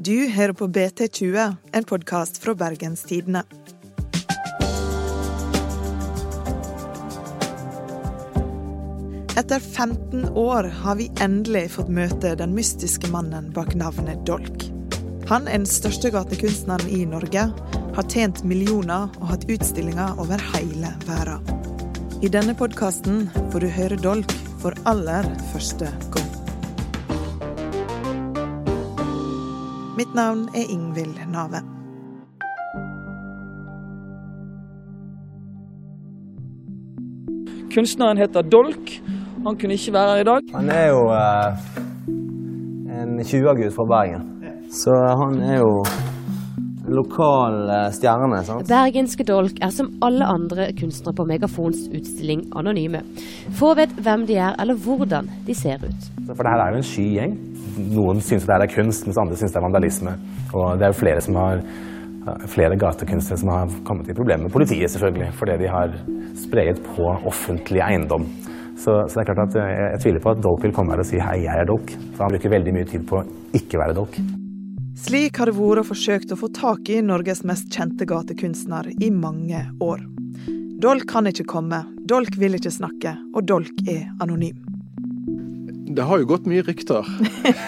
Du hører på BT20, en podkast fra Bergens Tidende. Etter 15 år har vi endelig fått møte den mystiske mannen bak navnet Dolk. Han er den største gatekunstneren i Norge, har tjent millioner og hatt utstillinger over hele verden. I denne podkasten får du høre Dolk for aller første Mitt navn er Ingvild Nave. Kunstneren heter Dolk. Han kunne ikke være her i dag. Han er jo eh, en 20-gutt fra Bergen. Så han er jo lokal eh, stjerne. sant? Bergenske Dolk er som alle andre kunstnere på Megafons utstilling anonyme. Få vet hvem de er eller hvordan de ser ut. For det her er jo en sky gjeng. Noen syns det her er kunst, mens andre syns det er vandalisme. Og det er jo flere som har flere gatekunstnere som har kommet i problemer med politiet, selvfølgelig, fordi de har spreget på offentlig eiendom. Så, så det er klart at jeg, jeg tviler på at Dolk vil komme her og si hei, jeg er Dolk. For han bruker veldig mye tid på å ikke være Dolk. Slik har det vært forsøkt å få tak i Norges mest kjente gatekunstner i mange år. Dolk kan ikke komme, Dolk vil ikke snakke, og Dolk er anonym. Det har jo gått mye rykter.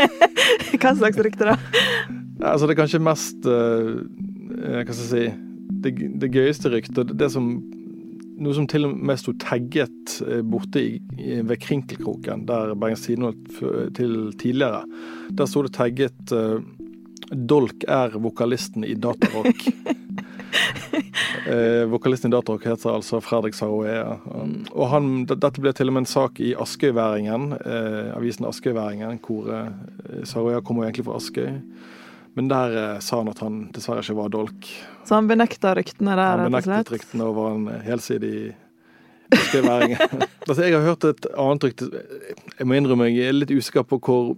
Hva slags rykter, da? Altså, det er kanskje mest uh, Hva skal jeg si Det, det gøyeste ryktet det som Noe som til og med sto tagget eh, borte i, i, ved Krinkelkroken, der Bergens Tidende holdt til tidligere. Der sto det tagget uh, 'Dolk er vokalisten i datarock'. eh, vokalisten i datarock heter altså Fredrik Saroea. Um, og han, dette ble til og med en sak i Askøyværingen, eh, avisen Askøyværingen, hvor eh, Saroea kommer egentlig fra Askøy. Men der eh, sa han at han dessverre ikke var dolk. Så han benekta ryktene der, Han benektet ryktene og var en helsidig askøyværing. altså, jeg har hørt et annet rykte Jeg må innrømme jeg er litt usikker på hvor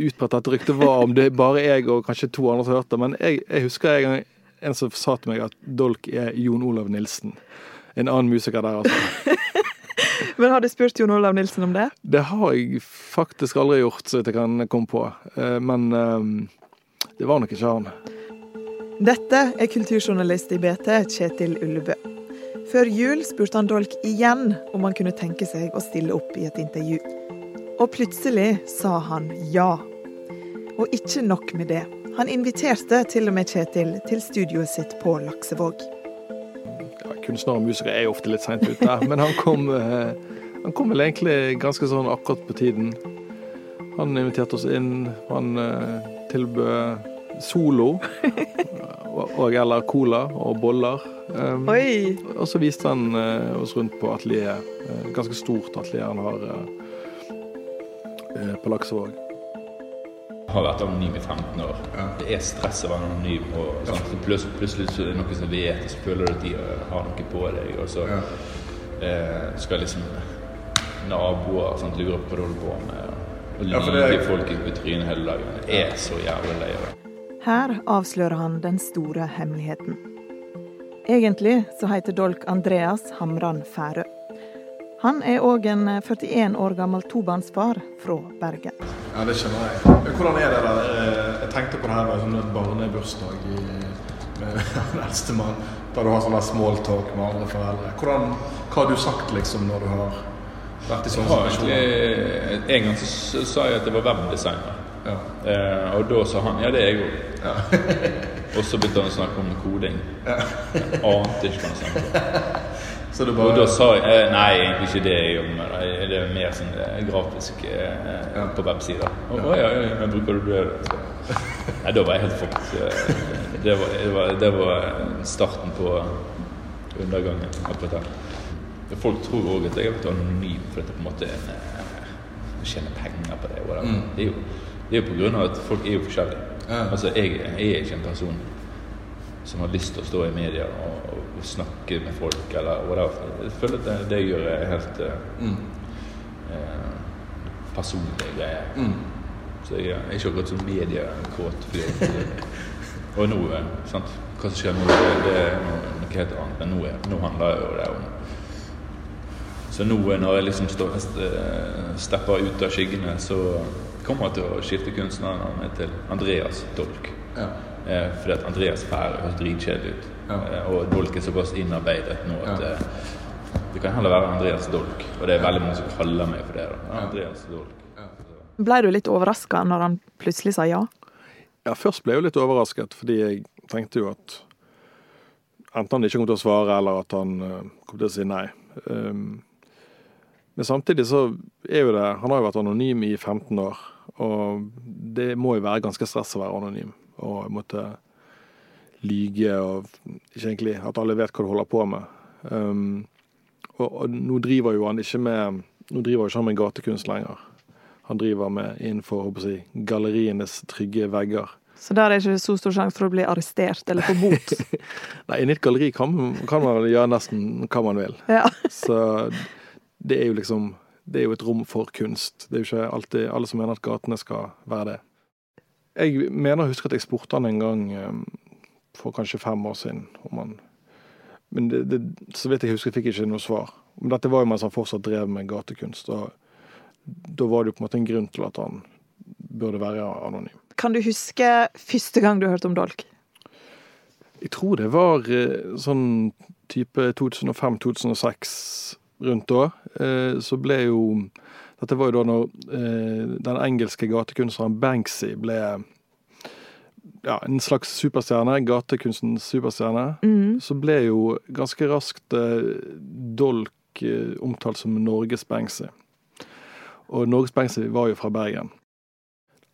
utbredt dette ryktet var, om det er bare jeg og kanskje to andre som har hørt det. Men jeg, jeg husker en gang en som sa til meg at dolk er Jon Olav Nilsen. En annen musiker der, altså. Men har du spurt Jon Olav Nilsen om det? Det har jeg faktisk aldri gjort, så jeg kan komme på. Eh, men eh, det var nok ikke han. Dette er kulturjournalist i BT, Kjetil Ullebø. Før jul spurte han Dolk igjen om han kunne tenke seg å stille opp i et intervju. Og plutselig sa han ja. Og ikke nok med det. Han inviterte til og med Kjetil til studioet sitt på Laksevåg. Ja, kunstnere og musikere er jo ofte litt seint ute, men han kom, eh, han kom vel egentlig ganske sånn akkurat på tiden. Han inviterte oss inn. Han eh, tilbød solo og eller cola og boller. Um, Oi! Og så viste han uh, oss rundt på atelieret. Uh, ganske stort atelier han har uh, på Laksevåg. Har vært anonym i 15 år. Ja. Det er stress å være anonym. og sånt. Så plutselig, plutselig så er det noen som vet, og så føler du at de har noe på deg. Og så ja. skal liksom naboer sant, lure på hva du holder på med. Og lyve ja, folk i trynet hele dagen. Det er så jævlig lei av det. Her avslører han den store hemmeligheten. Egentlig så heter Dolk Andreas Hamran Færø. Han er òg en 41 år gammel tobarnsfar fra Bergen. Ja, det skjønner jeg. Hvordan er det der? Jeg tenkte på det her med sånn barnebursdag med den eldste mann. Der du har sånn smalltalk med andre foreldre. Hvordan, hva har du sagt liksom når du har vært i sånne situasjoner? En gang så sa jeg at jeg var webdesigner. Ja. Eh, og da sa han ja, det er jeg òg. Ja. og så begynte han å snakke om koding. Ja. Jeg ante ikke hva han snakket om. Bare... Og da sa jeg eh, nei, egentlig ikke det jeg jobber med. Det er mer sånn eh, grafisk eh, på websider. Og, ja. ja, ja, men bruker du det? Nei, da var jeg helt fucked. Det var, det, var, det var starten på undergangen. akkurat her. Folk tror òg at jeg har vært anonym fordi det på en måte en, tjener penger på det. Mm. Det er jo det er jo på grunn av at folk er jo forskjellige. Ja. Altså, jeg, jeg, er ikke en person som har lyst til å stå i media og, og snakke med folk, eller whatever. Jeg føler at det, det jeg gjør, er helt uh, mm. eh, personlige greier. Mm. Så jeg, er ikke akkurat sånn mediekåt og nå, uh, sant? hva som skjer nå, det, det er noe, helt annet. Men nå, nå handler jo det om Så nå når jeg liksom stepper ut av skyggene, så kommer jeg til å skifte kunstnernavnet til Andreas Dolk. Eh, fordi at Andreas Færøy høres dritkjedelig ut. Eh, og Dolk er såpass innarbeidet nå at eh, det kan heller være Andreas Dolk. Og det er veldig mange som kaller meg for det. da. Andreas Dolk. Blei du litt overraska når han plutselig sa ja? Ja, først ble jeg jo litt overrasket, fordi jeg tenkte jo at enten han ikke kom til å svare, eller at han eh, kom til å si nei. Um, men samtidig så er jo det Han har jo vært anonym i 15 år, og det må jo være ganske stress å være anonym. Og måtte lyge og ikke egentlig at alle vet hva du holder på med. Um, og, og nå driver jo han ikke med Nå driver jo ikke han med gatekunst lenger. Han driver med innenfor håper jeg, gallerienes trygge vegger. Så der er det ikke så stor sjanse for å bli arrestert eller få bot. Nei, i nytt galleri kan, kan man gjøre nesten hva man vil. Ja. Så det er jo liksom Det er jo et rom for kunst. Det er jo ikke alltid alle som mener at gatene skal være det. Jeg mener å huske at jeg spurte han en gang eh, for kanskje fem år siden om han Men det, det, så vidt jeg husker, fikk jeg ikke noe svar. Men dette var jo mens han fortsatt drev med gatekunst. Og da var det jo på en måte en grunn til at han burde være anonym. Kan du huske første gang du hørte om dolk? Jeg tror det var eh, sånn type 2005-2006 rundt da. Eh, så ble jo Dette var jo da når eh, den engelske gatekunstneren Banksy ble ja, en slags superstjerne, gatekunstens superstjerne. Så ble jo ganske raskt Dolk omtalt som Norges Banksy. Og Norges Banksy var jo fra Bergen.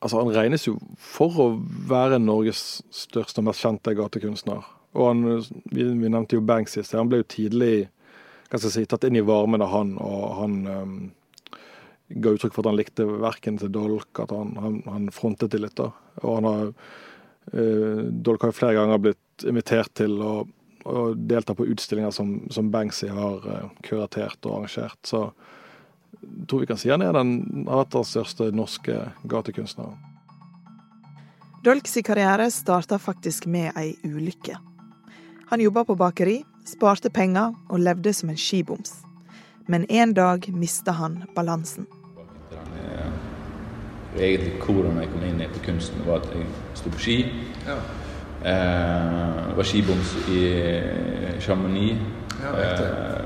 Altså, han regnes jo for å være Norges største og mest kjente gatekunstner. Og han, vi, vi nevnte jo Banksy i sted. Han ble jo tidlig si, tatt inn i varmen av han, og han um, ga uttrykk for at han likte verken til Dolk, at han, han, han frontet det litt. da. Og han har eh, Dolk har jo flere ganger blitt invitert til å, å delta på utstillinger som, som Banksy har eh, kuratert og arrangert. Så jeg tror vi kan si han er den, har største norske gatekunstneren. Dolks karriere starta faktisk med ei ulykke. Han jobba på bakeri, sparte penger og levde som en skiboms. Men en dag mista han balansen. Egentlig hvordan jeg kom inn på kunsten, var at jeg sto på ski. Eh, var skiboms i Chamonix. eh,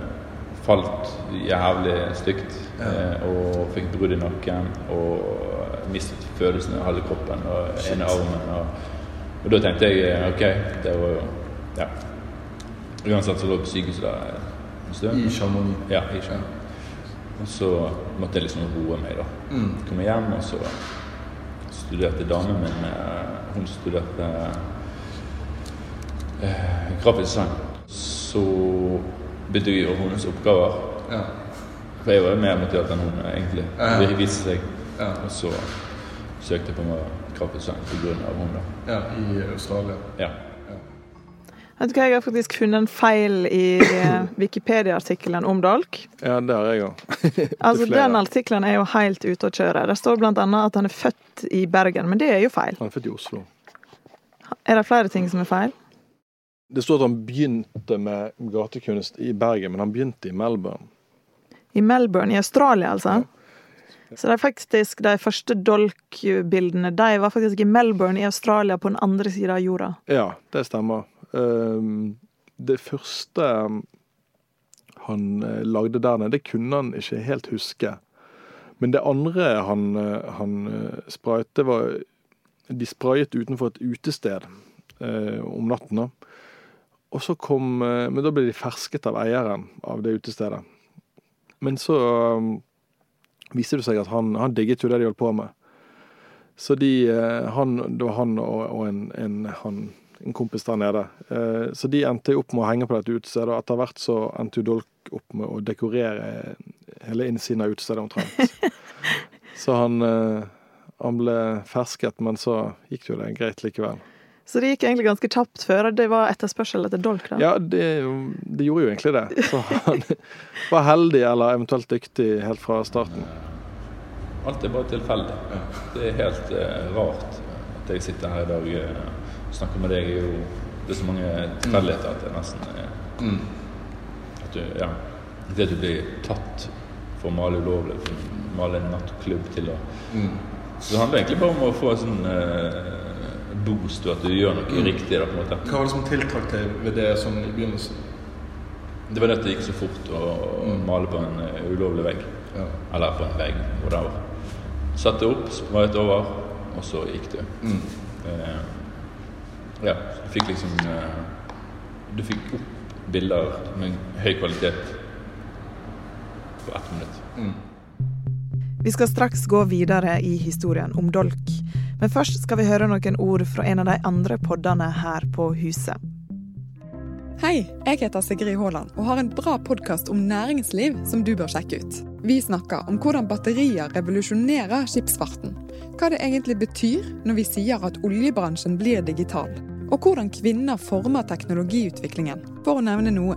falt jævlig stygt eh, og fikk brudd i nakken. Og mistet følelsen av halve kroppen og ene armen. Og, og da tenkte jeg eh, OK, det var jo Ja. Uansett så lå jeg på sykehuset der en stund. I Chamonix. Ja, i Chamonix. Og så måtte jeg liksom roe meg, da. Mm. Komme hjem, og så studerte damen min eh, Hun studerte eh, grafisk design. Så begynte jeg å gjøre hennes oppgaver. Ja. For jeg var jo mer motivert enn hun, egentlig. Ja. Det viste seg. Ja. Og så søkte jeg på meg grafisk design hun, da. ja, i Australia. Ja. Vet du hva, Jeg har faktisk funnet en feil i eh, Wikipedia-artikkelen om dolk. Ja, det har jeg òg. Altså, Den artikkelen er jo helt ute å kjøre. Det står annet at han er født i Bergen, men det er jo feil. Han er født i Oslo. Er det flere ting som er feil? Det står at han begynte med gatekunst i Bergen, men han begynte i Melbourne. I Melbourne i Australia, altså. Så det er faktisk de første dolk-bildene de var faktisk i Melbourne i Australia, på den andre sida av jorda. Ja, det stemmer. Ehm, det første han eh, lagde der nede, det kunne han ikke helt huske. Men det andre han, eh, han eh, sprayet, det var De sprayet utenfor et utested eh, om natten. da. Og så kom eh, Men da ble de fersket av eieren av det utestedet. Men så um, viste det seg at han, han digget jo det de holdt på med. Så de, eh, han, det var han og, og en, en, han, en kompis der nede. Eh, Så de endte opp med å henge på dette utestedet, og etter hvert så endte jo Dolk opp med å dekorere hele innsiden av utestedet omtrent. Så han, eh, han ble fersket, men så gikk det jo det greit likevel. Så det gikk egentlig ganske kjapt før det var etterspørsel etter dolk. da. Ja, det, det gjorde jo egentlig det. Så han var heldig eller eventuelt dyktig helt fra starten. Alt er bare tilfeldig. Det er helt eh, rart at jeg sitter her i dag og snakker med deg. Er jo det er så mange tilfeldigheter at det nesten er Mm. at du, ja, Det at du blir tatt for å male ulovlig, for å male en nattklubb til å Mm. Så det handler egentlig bare om å få en sånn eh, boost, og at du gjør noe riktig. da, på en måte. Hva var det som tiltrakk deg ved det sånn i begynnelsen? Det var det at det gikk så fort å mm. male på en uh, ulovlig vegg. Ja. Eller på en vegg, whatever. Satte opp, sprayet over, og så gikk det. Eh, ja, så du fikk liksom eh, Du fikk opp bilder med høy kvalitet på ett minutt. Vi skal straks gå videre i historien om dolk. Men først skal vi høre noen ord fra en av de andre poddene her på huset. Hei, jeg heter Sigrid Haaland og har en bra podkast om næringsliv som du bør sjekke ut. Vi snakker om hvordan batterier revolusjonerer skipsfarten. Hva det egentlig betyr når vi sier at oljebransjen blir digital. Og hvordan kvinner former teknologiutviklingen, for å nevne noe.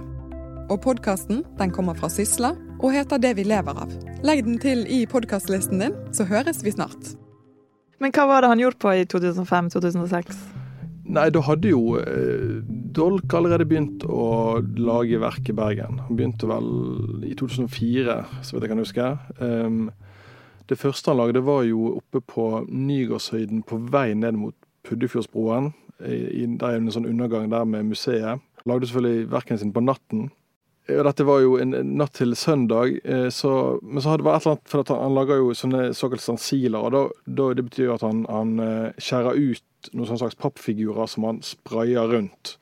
Og podkasten kommer fra Sysla og heter Det vi lever av. Legg den til i podkastlisten din, så høres vi snart. Men hva var det han gjorde på i 2005-2006? Nei, da hadde jo eh, Dolk allerede begynt å lage verk i Bergen. Han begynte vel i 2004, så vidt jeg kan huske. Um, det første han lagde, var jo oppe på Nygårdshøyden på vei ned mot Puddefjordsbroen. I, i, der er en sånn undergang der med museet. Lagde selvfølgelig verkene sine på natten. Dette var jo en natt til søndag, eh, så, men så hadde det vært et eller annet For han, han lager jo sånne såkalte stansiler, og da, da, det betyr jo at han, han eh, skjærer ut noen sånne slags pappfigurer som han sprayer rundt.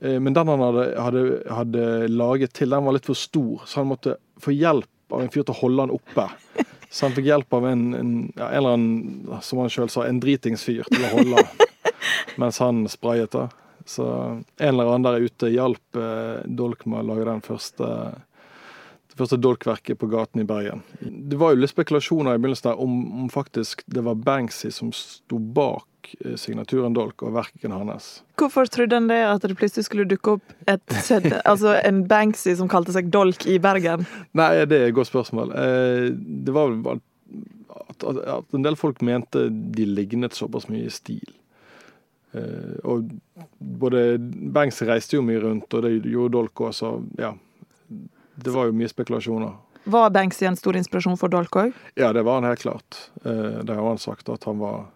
Eh, Men den han hadde, hadde, hadde laget til, den var litt for stor, så han måtte få hjelp av en fyr til å holde den oppe. Så han fikk hjelp av en, en, ja, en eller annen, som han sjøl sa, en dritingsfyr til å holde mens han sprayet. da. Så en eller annen der ute hjalp eh, Dolk med å lage den første det første dolkverket på gaten i Bergen. Det var jo litt spekulasjoner i begynnelsen der om, om faktisk det var Banksy som sto bak eh, signaturen Dolk og verken hans. Hvorfor trodde han det at det plutselig skulle dukke opp et, altså en Banksy som kalte seg Dolk i Bergen? Nei, det er et godt spørsmål. Eh, Det var vel at, at, at en del folk mente de lignet såpass mye i stil. Eh, Og både Bengs reiste jo mye rundt, og det gjorde Dolk òg, så ja. Det var jo mye spekulasjoner. Var Banksy en stor inspirasjon for Dolk òg? Ja, det var han helt klart. Eh, Det har han sagt at han var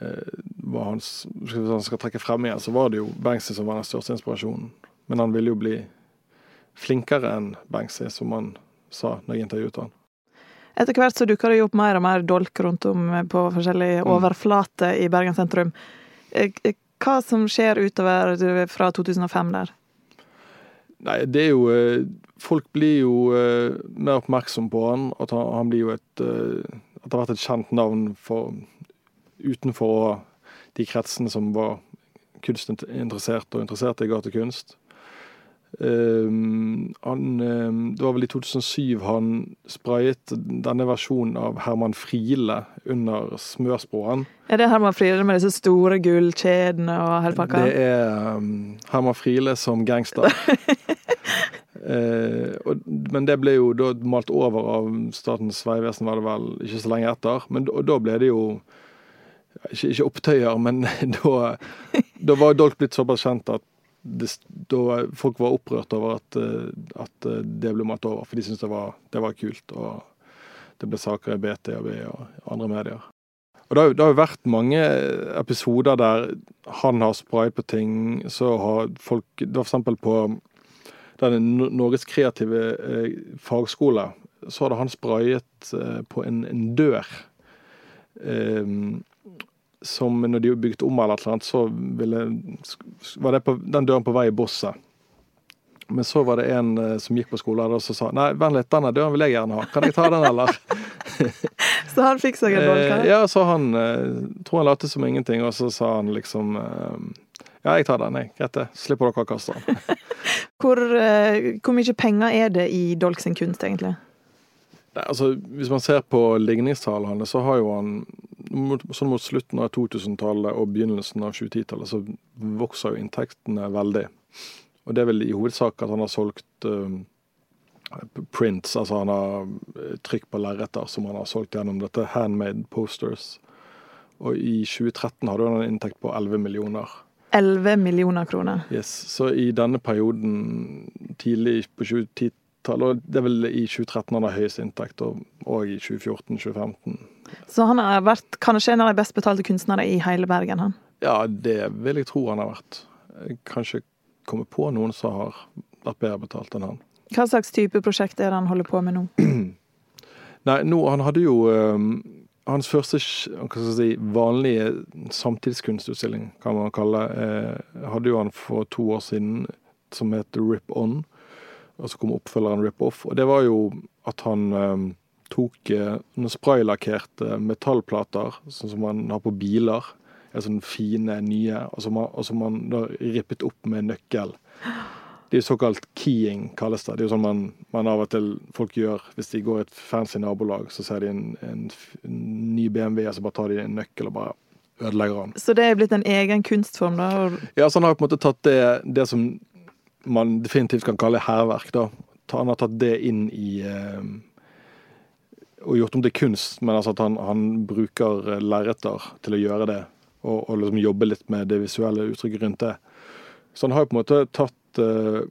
eh, var hans, Hvis han skal trekke frem igjen, så var det jo Banksy som var den største inspirasjonen. Men han ville jo bli flinkere enn Banksy, som han sa når jeg intervjuet han. Etter hvert så dukker det jo opp mer og mer dolk rundt om på forskjellige overflater i Bergen sentrum. Eh, eh, Hva som skjer utover eh, fra 2005 der? Nei, det er jo Folk blir jo mer oppmerksom på han. At han, han blir jo et At det har vært et kjent navn for utenfor de kretsene som var kunstinteressert og interessert i gatekunst. Um, han, um, det var vel i 2007 han sprayet denne versjonen av Herman Friele under Smørsbroen. Er det Herman Friele med disse store gullkjedene og hele pakka? Det er um, Herman Friele som gangster. uh, og, men det ble jo da malt over av Statens vegvesen, var det vel ikke så lenge etter. Men og da ble det jo ikke, ikke opptøyer, men da, da var Dolk blitt såpass kjent at det, da folk var opprørt over at, eh, at eh, det ble malt over. For de syntes det det var kult. Og det ble saker i BT og B andre medier. Og det har, det har jo vært mange episoder der han har sprayet på ting, så har folk Det var eksempel på den Norges kreative eh, fagskole, så hadde han sprayet på en, en dør. Eh, som når de bygde om eller noe, så ville, var det på, den døren på vei i bosset. Men så var det en eh, som gikk på skolen og så sa nei, vent litt, denne døren vil jeg gjerne ha. Kan jeg ta den, eller? Så han fikk seg en dolk Eh, ja, så han eh, tror han lot som ingenting, og så sa han liksom Ja, jeg tar den, jeg. Greit det. Slipper dere å kaste den. Hvor, hvor mye penger er det i Dolk sin kunst, egentlig? Nei, altså, Hvis man ser på ligningstallene så har jo han mot, sånn mot slutten av 2000-tallet og begynnelsen av 2010-tallet, så vokser jo inntektene veldig. Og det er vel i hovedsak at han har solgt uh, prints, altså han har eh, trykk på lerreter som han har solgt gjennom dette handmade posters. Og i 2013 hadde han en inntekt på 11 millioner. 11 millioner kroner. Yes. Så i denne perioden, tidlig på 2010 tall. Og det er vel i 2013 han har høyest inntekt, og, og i 2014-2015. Så han har vært kanskje en av de best betalte kunstnere i hele Bergen, han. Ja, det vil jeg tro han har vært. Jeg kan ikke komme på noen som har vært bedre betalt enn han. Hva slags type prosjekt er det han holder på med nå? Nei, nå, han hadde jo um, hans første si, vanlige samtidskunstutstilling, kan man kalle eh, hadde jo han for to år siden, som het Rip On. Og så kom oppfølgeren Rip Off. Og det var jo at han eh, tok eh, spraylakkerte metallplater, sånn som man har på biler. Er sånne fine, nye, og som man, og som man da rippet opp med nøkkel. Det er jo såkalt keying, kalles det. Det er jo sånn man, man av og til folk gjør hvis de går i et fancy nabolag, så ser de en, en, en ny BMW, og så bare tar de en nøkkel og bare ødelegger den. Så det er blitt en egen kunstform, da? og- Ja, så han har på en måte tatt det, det som man definitivt kan kalle hærverk. Han har tatt det inn i eh, Og gjort om til kunst, men altså at han, han bruker eh, lerreter til å gjøre det. Og, og liksom jobbe litt med det visuelle uttrykket rundt det. Så han har jo på en måte tatt eh,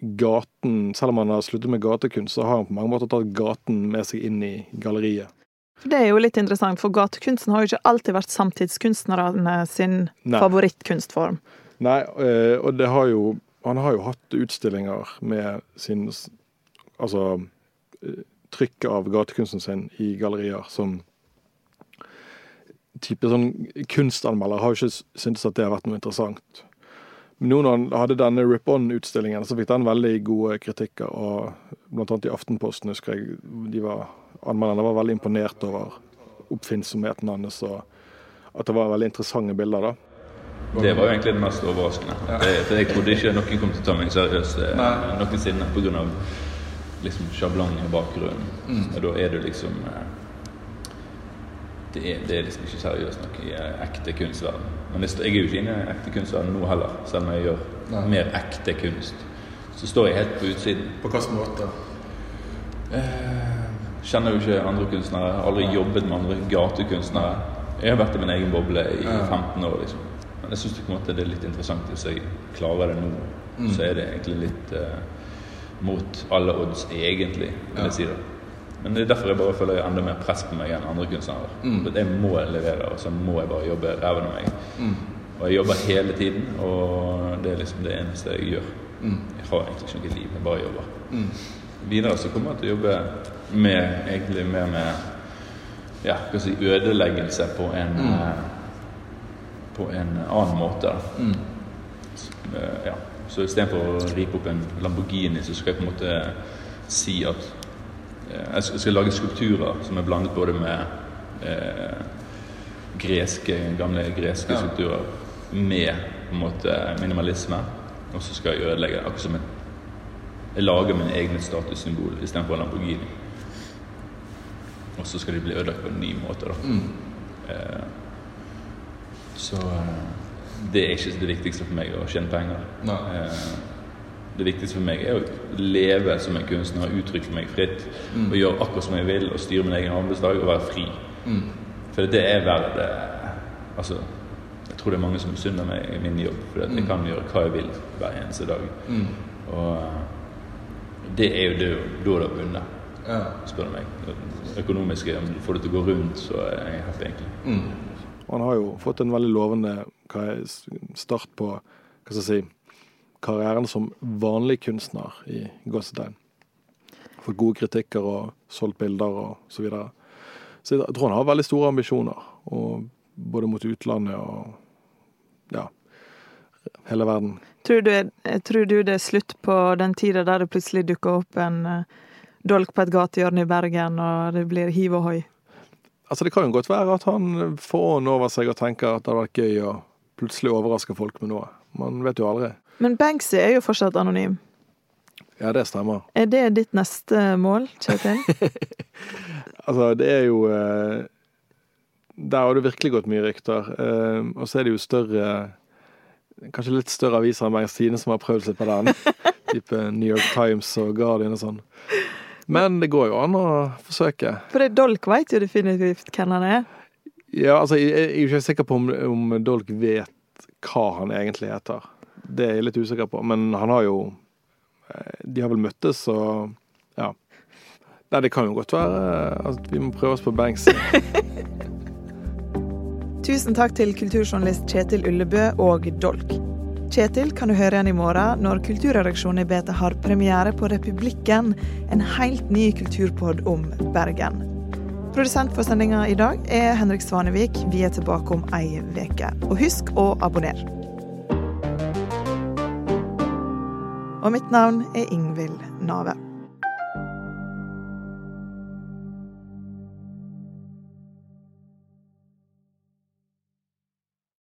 gaten Selv om han har sluttet med gatekunst, så har han på mange måter tatt gaten med seg inn i galleriet. For Det er jo litt interessant, for gatekunsten har jo ikke alltid vært samtidskunstnerne sin favorittkunstform. Nei, eh, og det har jo Han har jo hatt utstillinger med sin Altså eh, trykk av gatekunsten sin i gallerier som type sånn kunstanmelder har jo ikke syntes at det har vært noe interessant. Men nå når han hadde denne Rip On-utstillingen, så fikk den veldig gode kritikker. Og blant annet i Aftenposten husker jeg de var, anmelderne var veldig imponert over oppfinnsomheten hans, og at det var veldig interessante bilder. da. Det var jo egentlig det mest overraskende. Det, for jeg trodde ikke noen kom til å ta meg seriøst eh, noensinne pga. Liksom sjablong i bakgrunnen. Og da er du liksom eh, det er, det er liksom ikke seriøst nok i eh, ekte kunstverden. Men jeg er jo ikke inne i ekte kunstverden nå heller, selv om jeg gjør mer ekte kunst. Så står jeg helt på utsiden. På hvilken måte? Kjenner jo ikke andre kunstnere. Har aldri jobbet med andre gatekunstnere. Jeg har vært i min egen boble i 15 år, liksom. Men jeg syns det er litt interessant hvis jeg klarer det nå. Så er det egentlig litt uh, mot alle odds, egentlig, vil jeg si det. Men det er derfor jeg bare føler jeg enda mer press på meg enn andre kunstnere. For Jeg må levere, og så må jeg bare jobbe ræven av meg. Og jeg jobber hele tiden, og det er liksom det eneste jeg gjør. Jeg har egentlig ikke noe liv, jeg bare jobber. Videre så kommer jeg til å jobbe med, egentlig mer med ja, hva si, ødeleggelse på en, eh, på en annen måte. Mm. Så, eh, ja. så istedenfor å ripe opp en Lamborghini, så skal jeg på en måte si at eh, jeg skal, lage skulpturer som er blandet både med eh, greske, gamle greske skulpturer med på en måte minimalisme. Og så skal jeg ødelegge akkurat som en Jeg lager mine egne statussymbol istedenfor en Lamborghini. Og så skal de bli ødelagt på en ny måte. da. Eh, så eh, det er ikke det viktigste for meg å tjene penger. Eh, det viktigste for meg er å leve som en kunstner, uttrykke meg fritt. Og gjøre akkurat som jeg vil, og styre min egen arbeidsdag og være fri. For det er verdt det. Altså, jeg tror det er mange som misunner meg i min jobb, for jeg kan gjøre hva jeg vil hver eneste dag. Og eh, det er jo det da du har vunnet, spør du meg. Det økonomiske, om du får det til å gå rundt, så er jeg happy, egentlig. Og han har jo fått en veldig lovende start på hva skal jeg si, karrieren som vanlig kunstner i gåsetegn. Fått gode kritikker og solgt bilder og så videre. Så jeg tror han har veldig store ambisjoner, både mot utlandet og ja, hele verden. Tror du, tror du det er slutt på den tida der det plutselig dukker opp en eh, dolk på et gatehjørne i Bergen, og det blir hiv og hoi? Altså Det kan jo godt være at han får ånden over seg og tenker at det hadde vært gøy å plutselig overraske folk med noe. Man vet jo aldri. Men Banksy er jo fortsatt anonym. Ja, det stemmer. Er det ditt neste mål, Kjetil? Altså, det er jo eh, Der har det virkelig gått mye rykter. Eh, og så er det jo større Kanskje litt større aviser enn Bergens Tidende som har prøvd seg på den. type New York Times og Guardian og sånn. Men det går jo an å forsøke. For det Dolk veit jo definitivt hvem han er. Ja, altså, jeg jeg er jo ikke sikker på om, om Dolk vet hva han egentlig heter. Det er jeg litt usikker på. Men han har jo eh, de har vel møttes så ja. Nei, det kan jo godt være at at vi må prøve oss på Banks. Tusen takk til kulturjournalist Kjetil Ullebø og Dolk. Kjetil kan du høre igjen i morgen når Kulturredaksjonen i BT har premiere på Republikken, en helt ny kulturpod om Bergen. Produsent for sendinga i dag er Henrik Svanevik. Vi er tilbake om ei uke. Og husk å abonnere. Og mitt navn er Ingvild Nave.